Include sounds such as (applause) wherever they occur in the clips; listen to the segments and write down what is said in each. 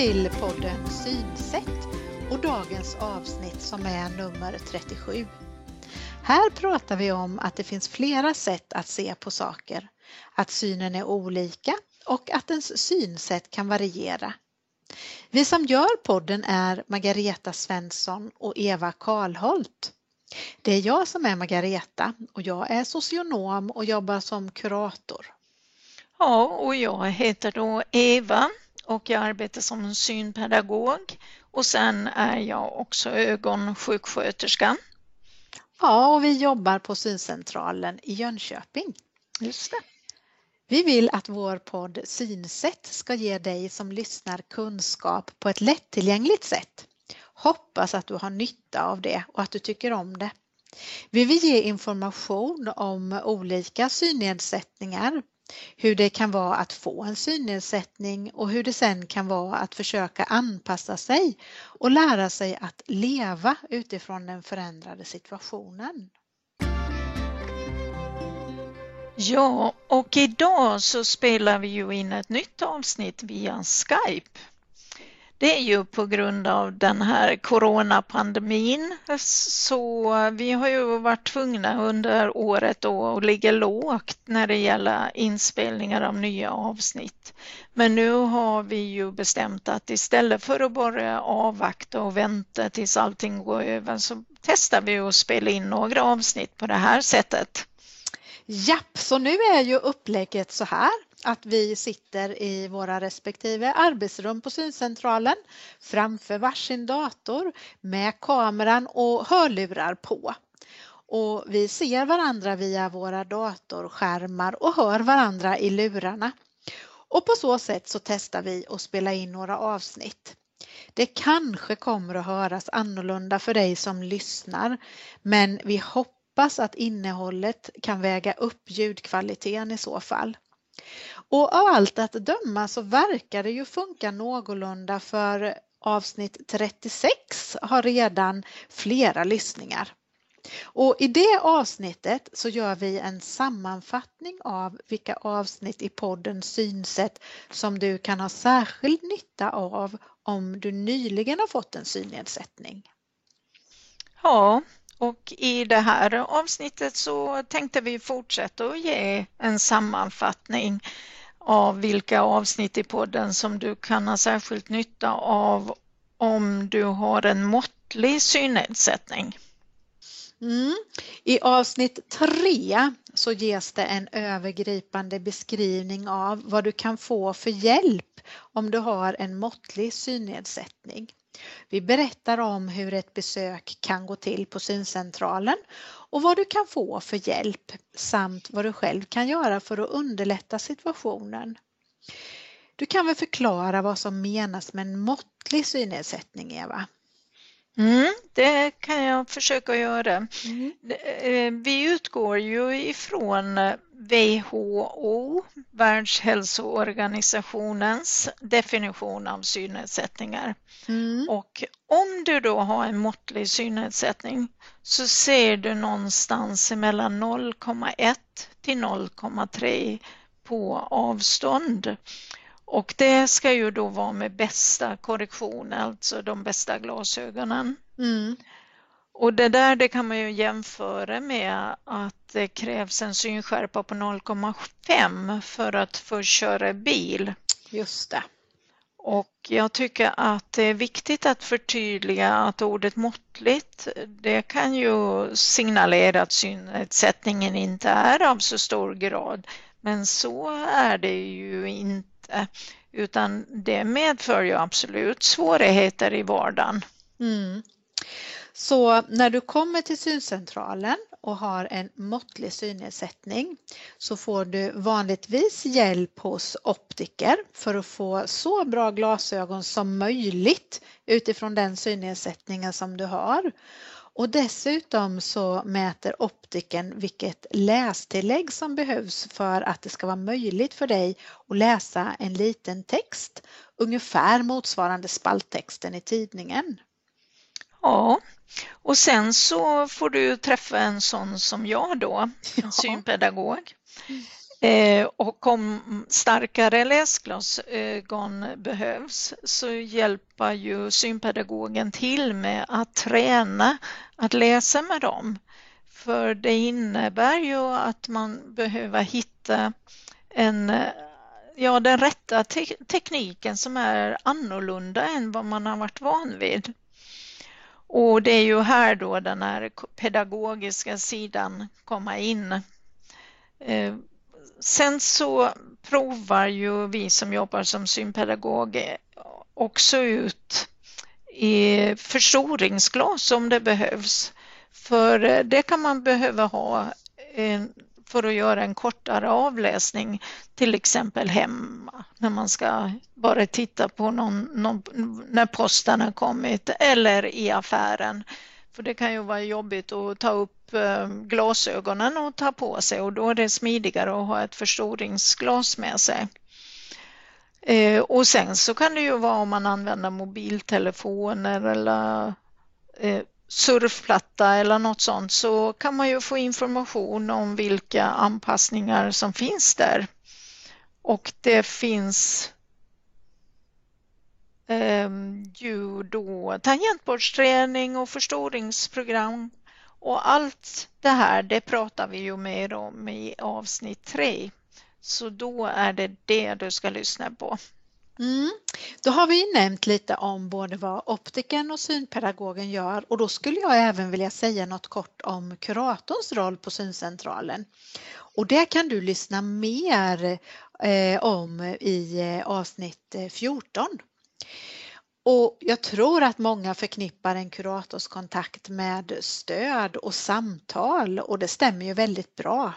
till podden Synsätt och dagens avsnitt som är nummer 37. Här pratar vi om att det finns flera sätt att se på saker, att synen är olika och att ens synsätt kan variera. Vi som gör podden är Margareta Svensson och Eva Karlholt. Det är jag som är Margareta och jag är socionom och jobbar som kurator. Ja, och jag heter då Eva och jag arbetar som synpedagog och sen är jag också ögonsjuksköterska. Ja, och vi jobbar på Syncentralen i Jönköping. Just det. Vi vill att vår podd Synsätt ska ge dig som lyssnar kunskap på ett lättillgängligt sätt. Hoppas att du har nytta av det och att du tycker om det. Vi vill ge information om olika synnedsättningar, hur det kan vara att få en synnedsättning och hur det sen kan vara att försöka anpassa sig och lära sig att leva utifrån den förändrade situationen. Ja, och idag så spelar vi ju in ett nytt avsnitt via Skype. Det är ju på grund av den här coronapandemin så vi har ju varit tvungna under året då att ligga lågt när det gäller inspelningar av nya avsnitt. Men nu har vi ju bestämt att istället för att bara avvakta och vänta tills allting går över så testar vi att spela in några avsnitt på det här sättet. Japp, så nu är ju upplägget så här att vi sitter i våra respektive arbetsrum på syncentralen framför varsin dator med kameran och hörlurar på. Och vi ser varandra via våra datorskärmar och hör varandra i lurarna. Och på så sätt så testar vi att spela in några avsnitt. Det kanske kommer att höras annorlunda för dig som lyssnar men vi hoppas att innehållet kan väga upp ljudkvaliteten i så fall. Och av allt att döma så verkar det ju funka någorlunda för avsnitt 36 har redan flera lyssningar. Och i det avsnittet så gör vi en sammanfattning av vilka avsnitt i podden Synsätt som du kan ha särskild nytta av om du nyligen har fått en synnedsättning. Ja, och i det här avsnittet så tänkte vi fortsätta att ge en sammanfattning av vilka avsnitt i podden som du kan ha särskilt nytta av om du har en måttlig synnedsättning. Mm. I avsnitt tre så ges det en övergripande beskrivning av vad du kan få för hjälp om du har en måttlig synnedsättning. Vi berättar om hur ett besök kan gå till på syncentralen och vad du kan få för hjälp samt vad du själv kan göra för att underlätta situationen. Du kan väl förklara vad som menas med en måttlig synnedsättning, Eva? Mm, det kan jag försöka göra. Mm. Eh, vi utgår ju ifrån WHO, Världshälsoorganisationens definition av synnedsättningar. Mm. Och om du då har en måttlig synnedsättning så ser du någonstans mellan 0,1 till 0,3 på avstånd. Och det ska ju då vara med bästa korrektion, alltså de bästa glasögonen. Mm. Och det där det kan man ju jämföra med att det krävs en synskärpa på 0,5 för att få köra bil. Just det. Och jag tycker att det är viktigt att förtydliga att ordet måttligt, det kan ju signalera att synnedsättningen inte är av så stor grad. Men så är det ju inte, utan det medför ju absolut svårigheter i vardagen. Mm. Så när du kommer till syncentralen och har en måttlig synnedsättning så får du vanligtvis hjälp hos optiker för att få så bra glasögon som möjligt utifrån den synnedsättningen som du har. Och dessutom så mäter optiken vilket lästillägg som behövs för att det ska vara möjligt för dig att läsa en liten text, ungefär motsvarande spalttexten i tidningen. Ja, och sen så får du träffa en sån som jag då, en synpedagog. Eh, och om starkare läsglasögon eh, behövs så hjälper ju synpedagogen till med att träna att läsa med dem. För det innebär ju att man behöver hitta en, ja, den rätta te tekniken som är annorlunda än vad man har varit van vid. Och det är ju här då den här pedagogiska sidan kommer in. Eh, Sen så provar ju vi som jobbar som synpedagog också ut i förstoringsglas om det behövs. För eh, det kan man behöva ha eh, för att göra en kortare avläsning, till exempel hemma när man ska bara titta på någon, någon, när posten har kommit eller i affären. För det kan ju vara jobbigt att ta upp eh, glasögonen och ta på sig och då är det smidigare att ha ett förstoringsglas med sig. Eh, och sen så kan det ju vara om man använder mobiltelefoner eller eh, surfplatta eller något sånt så kan man ju få information om vilka anpassningar som finns där. Och det finns Ehm, ju då tangentbordsträning och förstoringsprogram och allt det här det pratar vi ju mer om i avsnitt 3. Så då är det det du ska lyssna på. Mm. Då har vi nämnt lite om både vad optiken och synpedagogen gör och då skulle jag även vilja säga något kort om kuratorns roll på syncentralen. Och det kan du lyssna mer eh, om i eh, avsnitt eh, 14. Och jag tror att många förknippar en kuratorskontakt med stöd och samtal och det stämmer ju väldigt bra.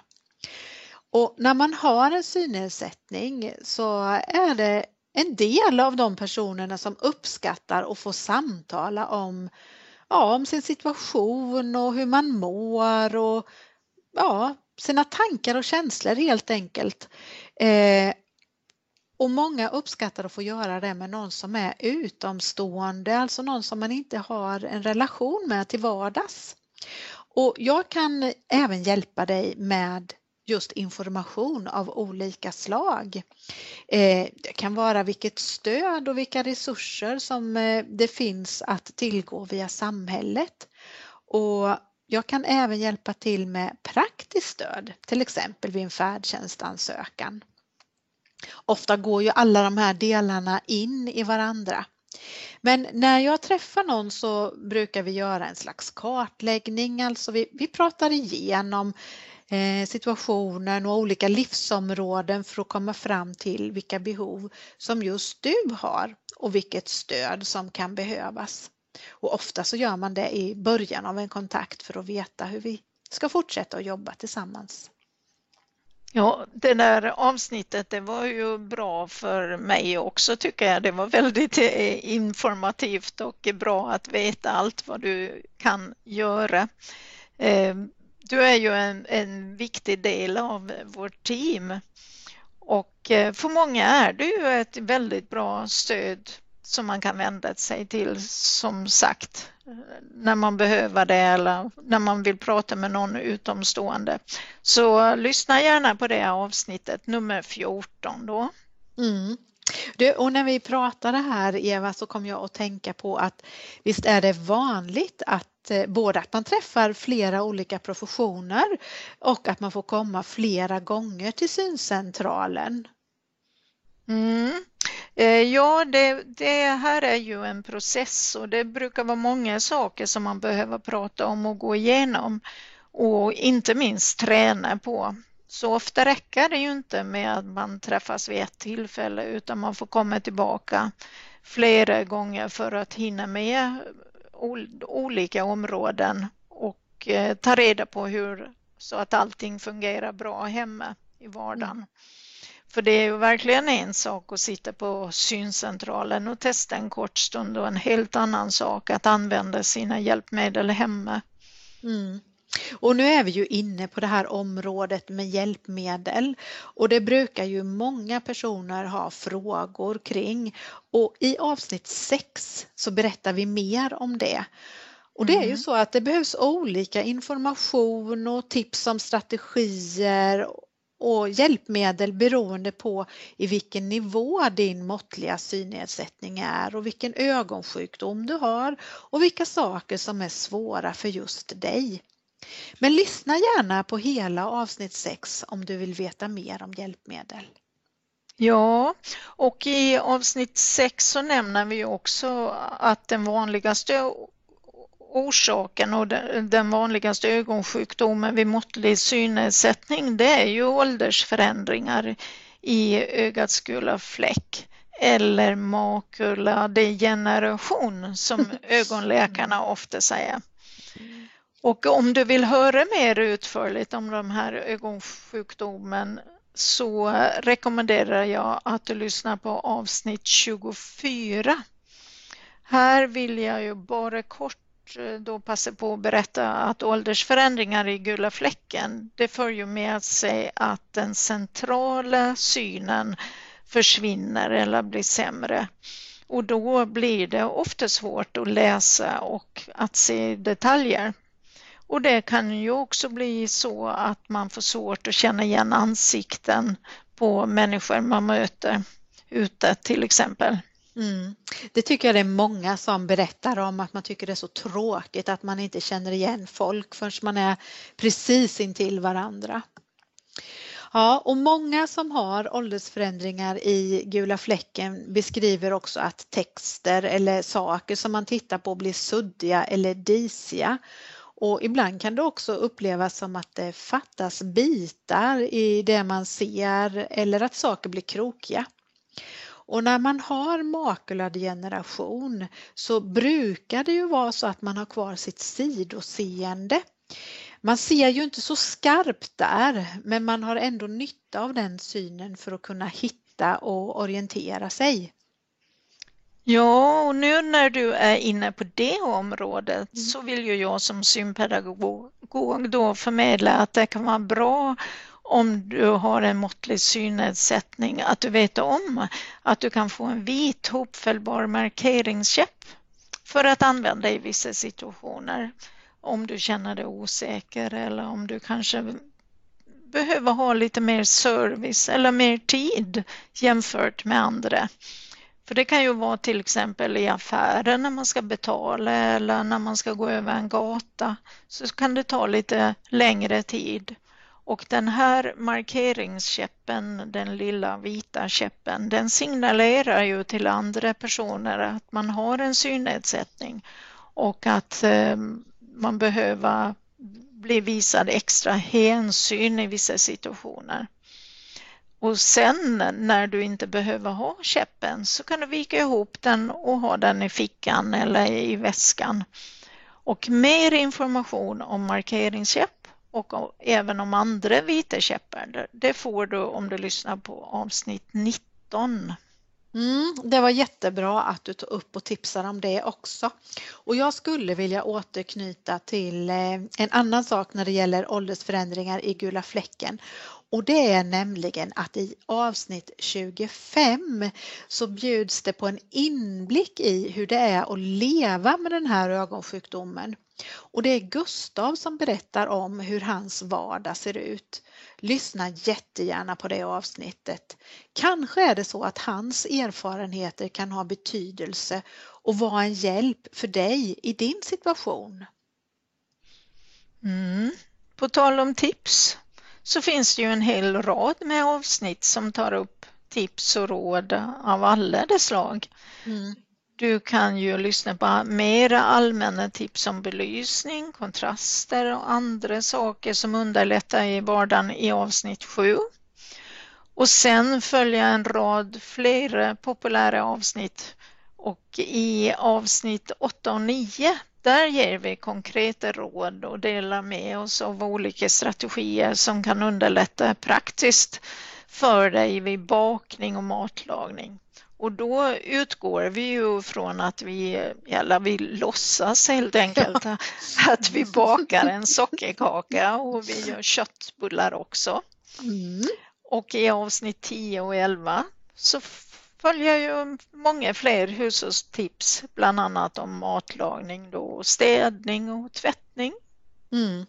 Och när man har en synnedsättning så är det en del av de personerna som uppskattar att få samtala om, ja, om sin situation och hur man mår och ja, sina tankar och känslor helt enkelt. Eh, och många uppskattar att få göra det med någon som är utomstående, alltså någon som man inte har en relation med till vardags. Och jag kan även hjälpa dig med just information av olika slag. Eh, det kan vara vilket stöd och vilka resurser som eh, det finns att tillgå via samhället. Och jag kan även hjälpa till med praktiskt stöd, till exempel vid en färdtjänstansökan. Ofta går ju alla de här delarna in i varandra. Men när jag träffar någon så brukar vi göra en slags kartläggning, alltså vi, vi pratar igenom Eh, situationen och olika livsområden för att komma fram till vilka behov som just du har och vilket stöd som kan behövas. Och ofta så gör man det i början av en kontakt för att veta hur vi ska fortsätta att jobba tillsammans. Ja, det där avsnittet det var ju bra för mig också tycker jag. Det var väldigt eh, informativt och bra att veta allt vad du kan göra. Ehm, du är ju en, en viktig del av vårt team och eh, för många är du ju ett väldigt bra stöd som man kan vända sig till som sagt när man behöver det eller när man vill prata med någon utomstående. Så lyssna gärna på det avsnittet nummer 14 då. Mm. Du, och när vi pratade här Eva så kom jag att tänka på att visst är det vanligt att eh, både att man träffar flera olika professioner och att man får komma flera gånger till syncentralen. Mm. Eh, ja, det, det, här är ju en process och det brukar vara många saker som man behöver prata om och gå igenom och inte minst träna på. Så ofta räcker det ju inte med att man träffas vid ett tillfälle utan man får komma tillbaka flera gånger för att hinna med olika områden och eh, ta reda på hur så att allting fungerar bra hemma i vardagen. Mm. För det är ju verkligen en sak att sitta på syncentralen och testa en kort stund och en helt annan sak att använda sina hjälpmedel hemma. Mm. Och nu är vi ju inne på det här området med hjälpmedel och det brukar ju många personer ha frågor kring och i avsnitt 6 så berättar vi mer om det. Och det är ju mm. så att det behövs olika information och tips om strategier och hjälpmedel beroende på i vilken nivå din måttliga synnedsättning är och vilken ögonsjukdom du har och vilka saker som är svåra för just dig. Men lyssna gärna på hela avsnitt 6 om du vill veta mer om hjälpmedel. Ja, och i avsnitt 6 så nämner vi också att den vanligaste orsaken och den vanligaste ögonsjukdomen vid måttlig synnedsättning det är ju åldersförändringar i ögats gula fläck eller makuladegeneration som (laughs) ögonläkarna ofta säger. Och om du vill höra mer utförligt om de här ögonsjukdomen så rekommenderar jag att du lyssnar på avsnitt 24. Här vill jag ju bara kort Eh, då passa på att berätta att åldersförändringar i gula fläcken det för ju med sig att den centrala synen försvinner eller blir sämre. Och då blir det ofta svårt att läsa och att se detaljer. Och det kan ju också bli så att man får svårt att känna igen ansikten på människor man möter ute till exempel. Mm. Det tycker jag det är många som berättar om att man tycker det är så tråkigt att man inte känner igen folk förrän man är precis intill varandra. Ja, och många som har åldersförändringar i gula fläcken beskriver också att texter eller saker som man tittar på blir suddiga eller disiga och ibland kan det också upplevas som att det fattas bitar i det man ser eller att saker blir krokiga. Och när man har makuladegeneration så brukar det ju vara så att man har kvar sitt sidoseende. Man ser ju inte så skarpt där men man har ändå nytta av den synen för att kunna hitta och orientera sig. Ja, och nu när du är inne på det området mm. så vill ju jag som synpedagog då förmedla att det kan vara bra om du har en måttlig synnedsättning att du vet om att du kan få en vit hopfällbar markeringskäpp för att använda i vissa situationer. Om du känner dig osäker eller om du kanske behöver ha lite mer service eller mer tid jämfört med andra. För det kan ju vara till exempel i affären när man ska betala eller när man ska gå över en gata så kan det ta lite längre tid. Och den här markeringskäppen, den lilla vita käppen, den signalerar ju till andra personer att man har en synnedsättning och att eh, man behöver bli visad extra hänsyn i vissa situationer. Och sen när du inte behöver ha käppen så kan du vika ihop den och ha den i fickan eller i väskan. Och mer information om markeringskäpp och även om andra vita käppar, det får du om du lyssnar på avsnitt 19. Mm, det var jättebra att du tog upp och tipsade om det också. Och jag skulle vilja återknyta till eh, en annan sak när det gäller åldersförändringar i gula fläcken och det är nämligen att i avsnitt 25 så bjuds det på en inblick i hur det är att leva med den här ögonsjukdomen. Och det är Gustav som berättar om hur hans vardag ser ut. Lyssna jättegärna på det avsnittet. Kanske är det så att hans erfarenheter kan ha betydelse och vara en hjälp för dig i din situation. Mm. På tal om tips så finns det ju en hel rad med avsnitt som tar upp tips och råd av alla de slag. Mm. Du kan ju lyssna på mera allmänna tips om belysning, kontraster och andra saker som underlättar i vardagen i avsnitt 7. Och sen följa en rad fler populära avsnitt och i avsnitt 8 och 9 där ger vi konkreta råd och delar med oss av olika strategier som kan underlätta praktiskt för dig vid bakning och matlagning. Och då utgår vi ju från att vi, eller vi låtsas helt enkelt att vi bakar en sockerkaka och vi gör köttbullar också. Mm. Och i avsnitt 10 och 11 så följer ju många fler hushållstips, bland annat om matlagning, då, städning och tvättning. Mm.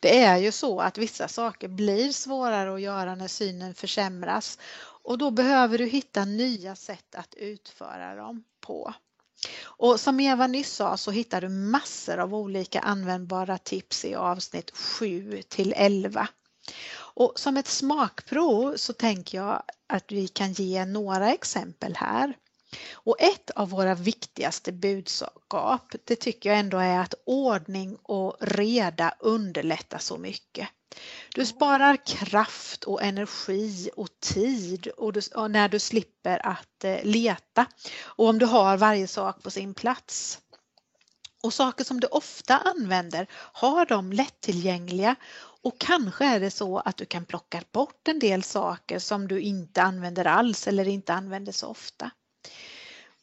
Det är ju så att vissa saker blir svårare att göra när synen försämras och då behöver du hitta nya sätt att utföra dem på. Och som Eva nyss sa så hittar du massor av olika användbara tips i avsnitt 7 till 11. Och som ett smakprov så tänker jag att vi kan ge några exempel här. Och ett av våra viktigaste budskap, det tycker jag ändå är att ordning och reda underlättar så mycket. Du sparar kraft och energi och tid och, du, och när du slipper att eh, leta och om du har varje sak på sin plats. Och saker som du ofta använder, har de lättillgängliga och kanske är det så att du kan plocka bort en del saker som du inte använder alls eller inte använder så ofta.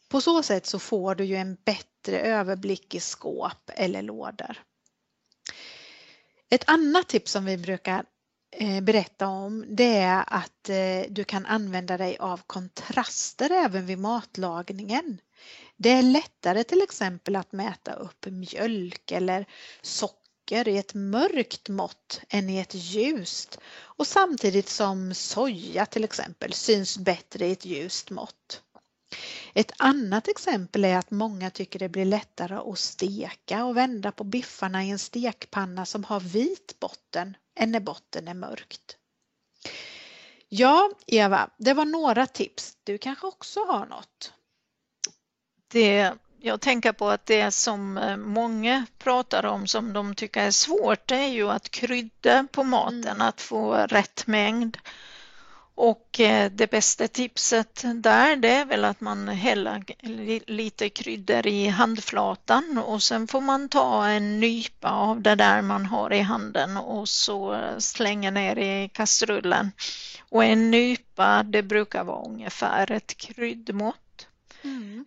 På så sätt så får du ju en bättre överblick i skåp eller lådor. Ett annat tips som vi brukar eh, berätta om det är att eh, du kan använda dig av kontraster även vid matlagningen. Det är lättare till exempel att mäta upp mjölk eller socker i ett mörkt mått än i ett ljust och samtidigt som soja till exempel syns bättre i ett ljust mått. Ett annat exempel är att många tycker det blir lättare att steka och vända på biffarna i en stekpanna som har vit botten än när botten är mörkt. Ja, Eva, det var några tips. Du kanske också har något? Det, jag tänker på att det som eh, många pratar om som de tycker är svårt, det är ju att krydda på maten, mm. att få rätt mängd. Och eh, det bästa tipset där det är väl att man häller lite kryddor i handflatan och sen får man ta en nypa av det där man har i handen och så slänga ner i kastrullen. Och en nypa det brukar vara ungefär ett kryddmått. Mm.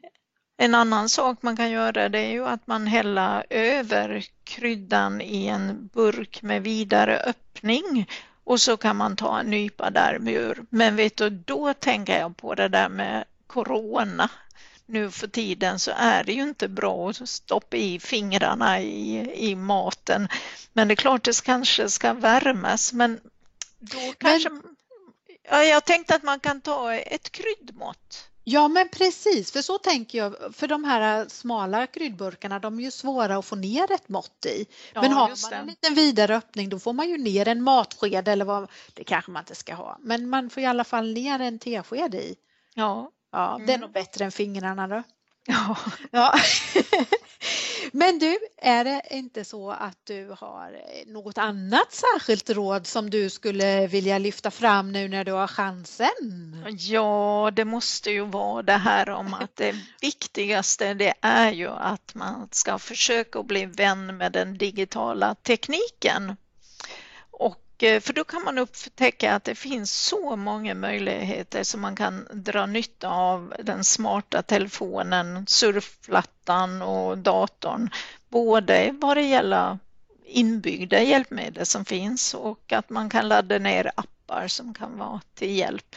En annan sak man kan göra det är ju att man häller över kryddan i en burk med vidare öppning och så kan man ta en nypa därur. Men vet du, då tänker jag på det där med corona. Nu för tiden så är det ju inte bra att stoppa i fingrarna i, i maten. Men det är klart det kanske ska värmas men då kanske... Men... Ja, jag tänkte att man kan ta ett kryddmått. Ja men precis, för så tänker jag. För de här smala kryddburkarna de är ju svåra att få ner ett mått i. Ja, men har man en liten vidare öppning då får man ju ner en matsked eller vad, det kanske man inte ska ha. Men man får i alla fall ner en tesked i. Ja. Ja, det är mm. nog bättre än fingrarna då. Ja. ja. (laughs) (laughs) Men du, är det inte så att du har något annat särskilt råd som du skulle vilja lyfta fram nu när du har chansen? Ja, det måste ju vara det här om att det (laughs) viktigaste det är ju att man ska försöka bli vän med den digitala tekniken. Eh, för då kan man upptäcka att det finns så många möjligheter som man kan dra nytta av den smarta telefonen, surfplattan och datorn. Både vad det gäller inbyggda hjälpmedel som finns och att man kan ladda ner appar som kan vara till hjälp.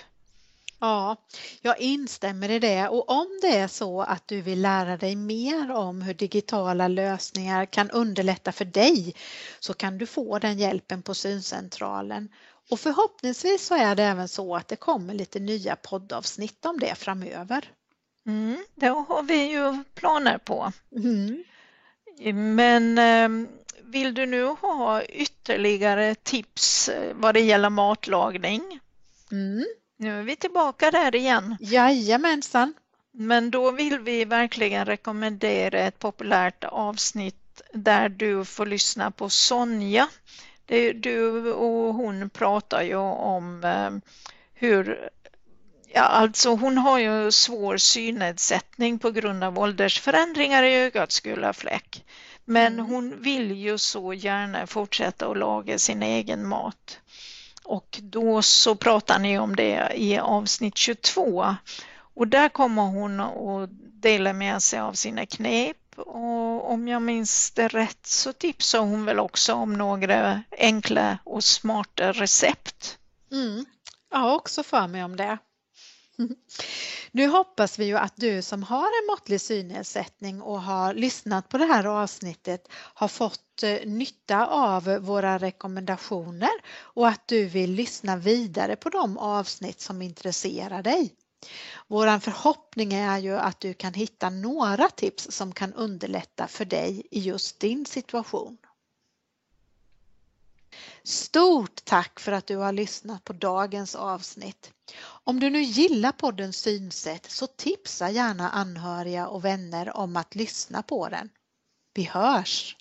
Ja, jag instämmer i det och om det är så att du vill lära dig mer om hur digitala lösningar kan underlätta för dig så kan du få den hjälpen på syncentralen. Och förhoppningsvis så är det även så att det kommer lite nya poddavsnitt om det framöver. Mm, det har vi ju planer på. Mm. Men ehm, vill du nu ha ytterligare tips eh, vad det gäller matlagning? Mm. Nu är vi tillbaka där igen. Jajamensan. Men då vill vi verkligen rekommendera ett populärt avsnitt där du får lyssna på Sonja. Du och hon pratar ju om eh, hur Ja, alltså hon har ju svår synnedsättning på grund av åldersförändringar i ögats gula fläck. Men mm. hon vill ju så gärna fortsätta att laga sin egen mat. Och då så pratar ni om det i avsnitt 22 och där kommer hon att dela med sig av sina knep och om jag minns det rätt så tipsar hon väl också om några enkla och smarta recept. Mm. Jag har också för mig om det. Nu hoppas vi ju att du som har en måttlig synnedsättning och har lyssnat på det här avsnittet har fått eh, nytta av våra rekommendationer och att du vill lyssna vidare på de avsnitt som intresserar dig. Våran förhoppning är ju att du kan hitta några tips som kan underlätta för dig i just din situation. Stort tack för att du har lyssnat på dagens avsnitt. Om du nu gillar podden Synsätt så tipsa gärna anhöriga och vänner om att lyssna på den. Vi hörs!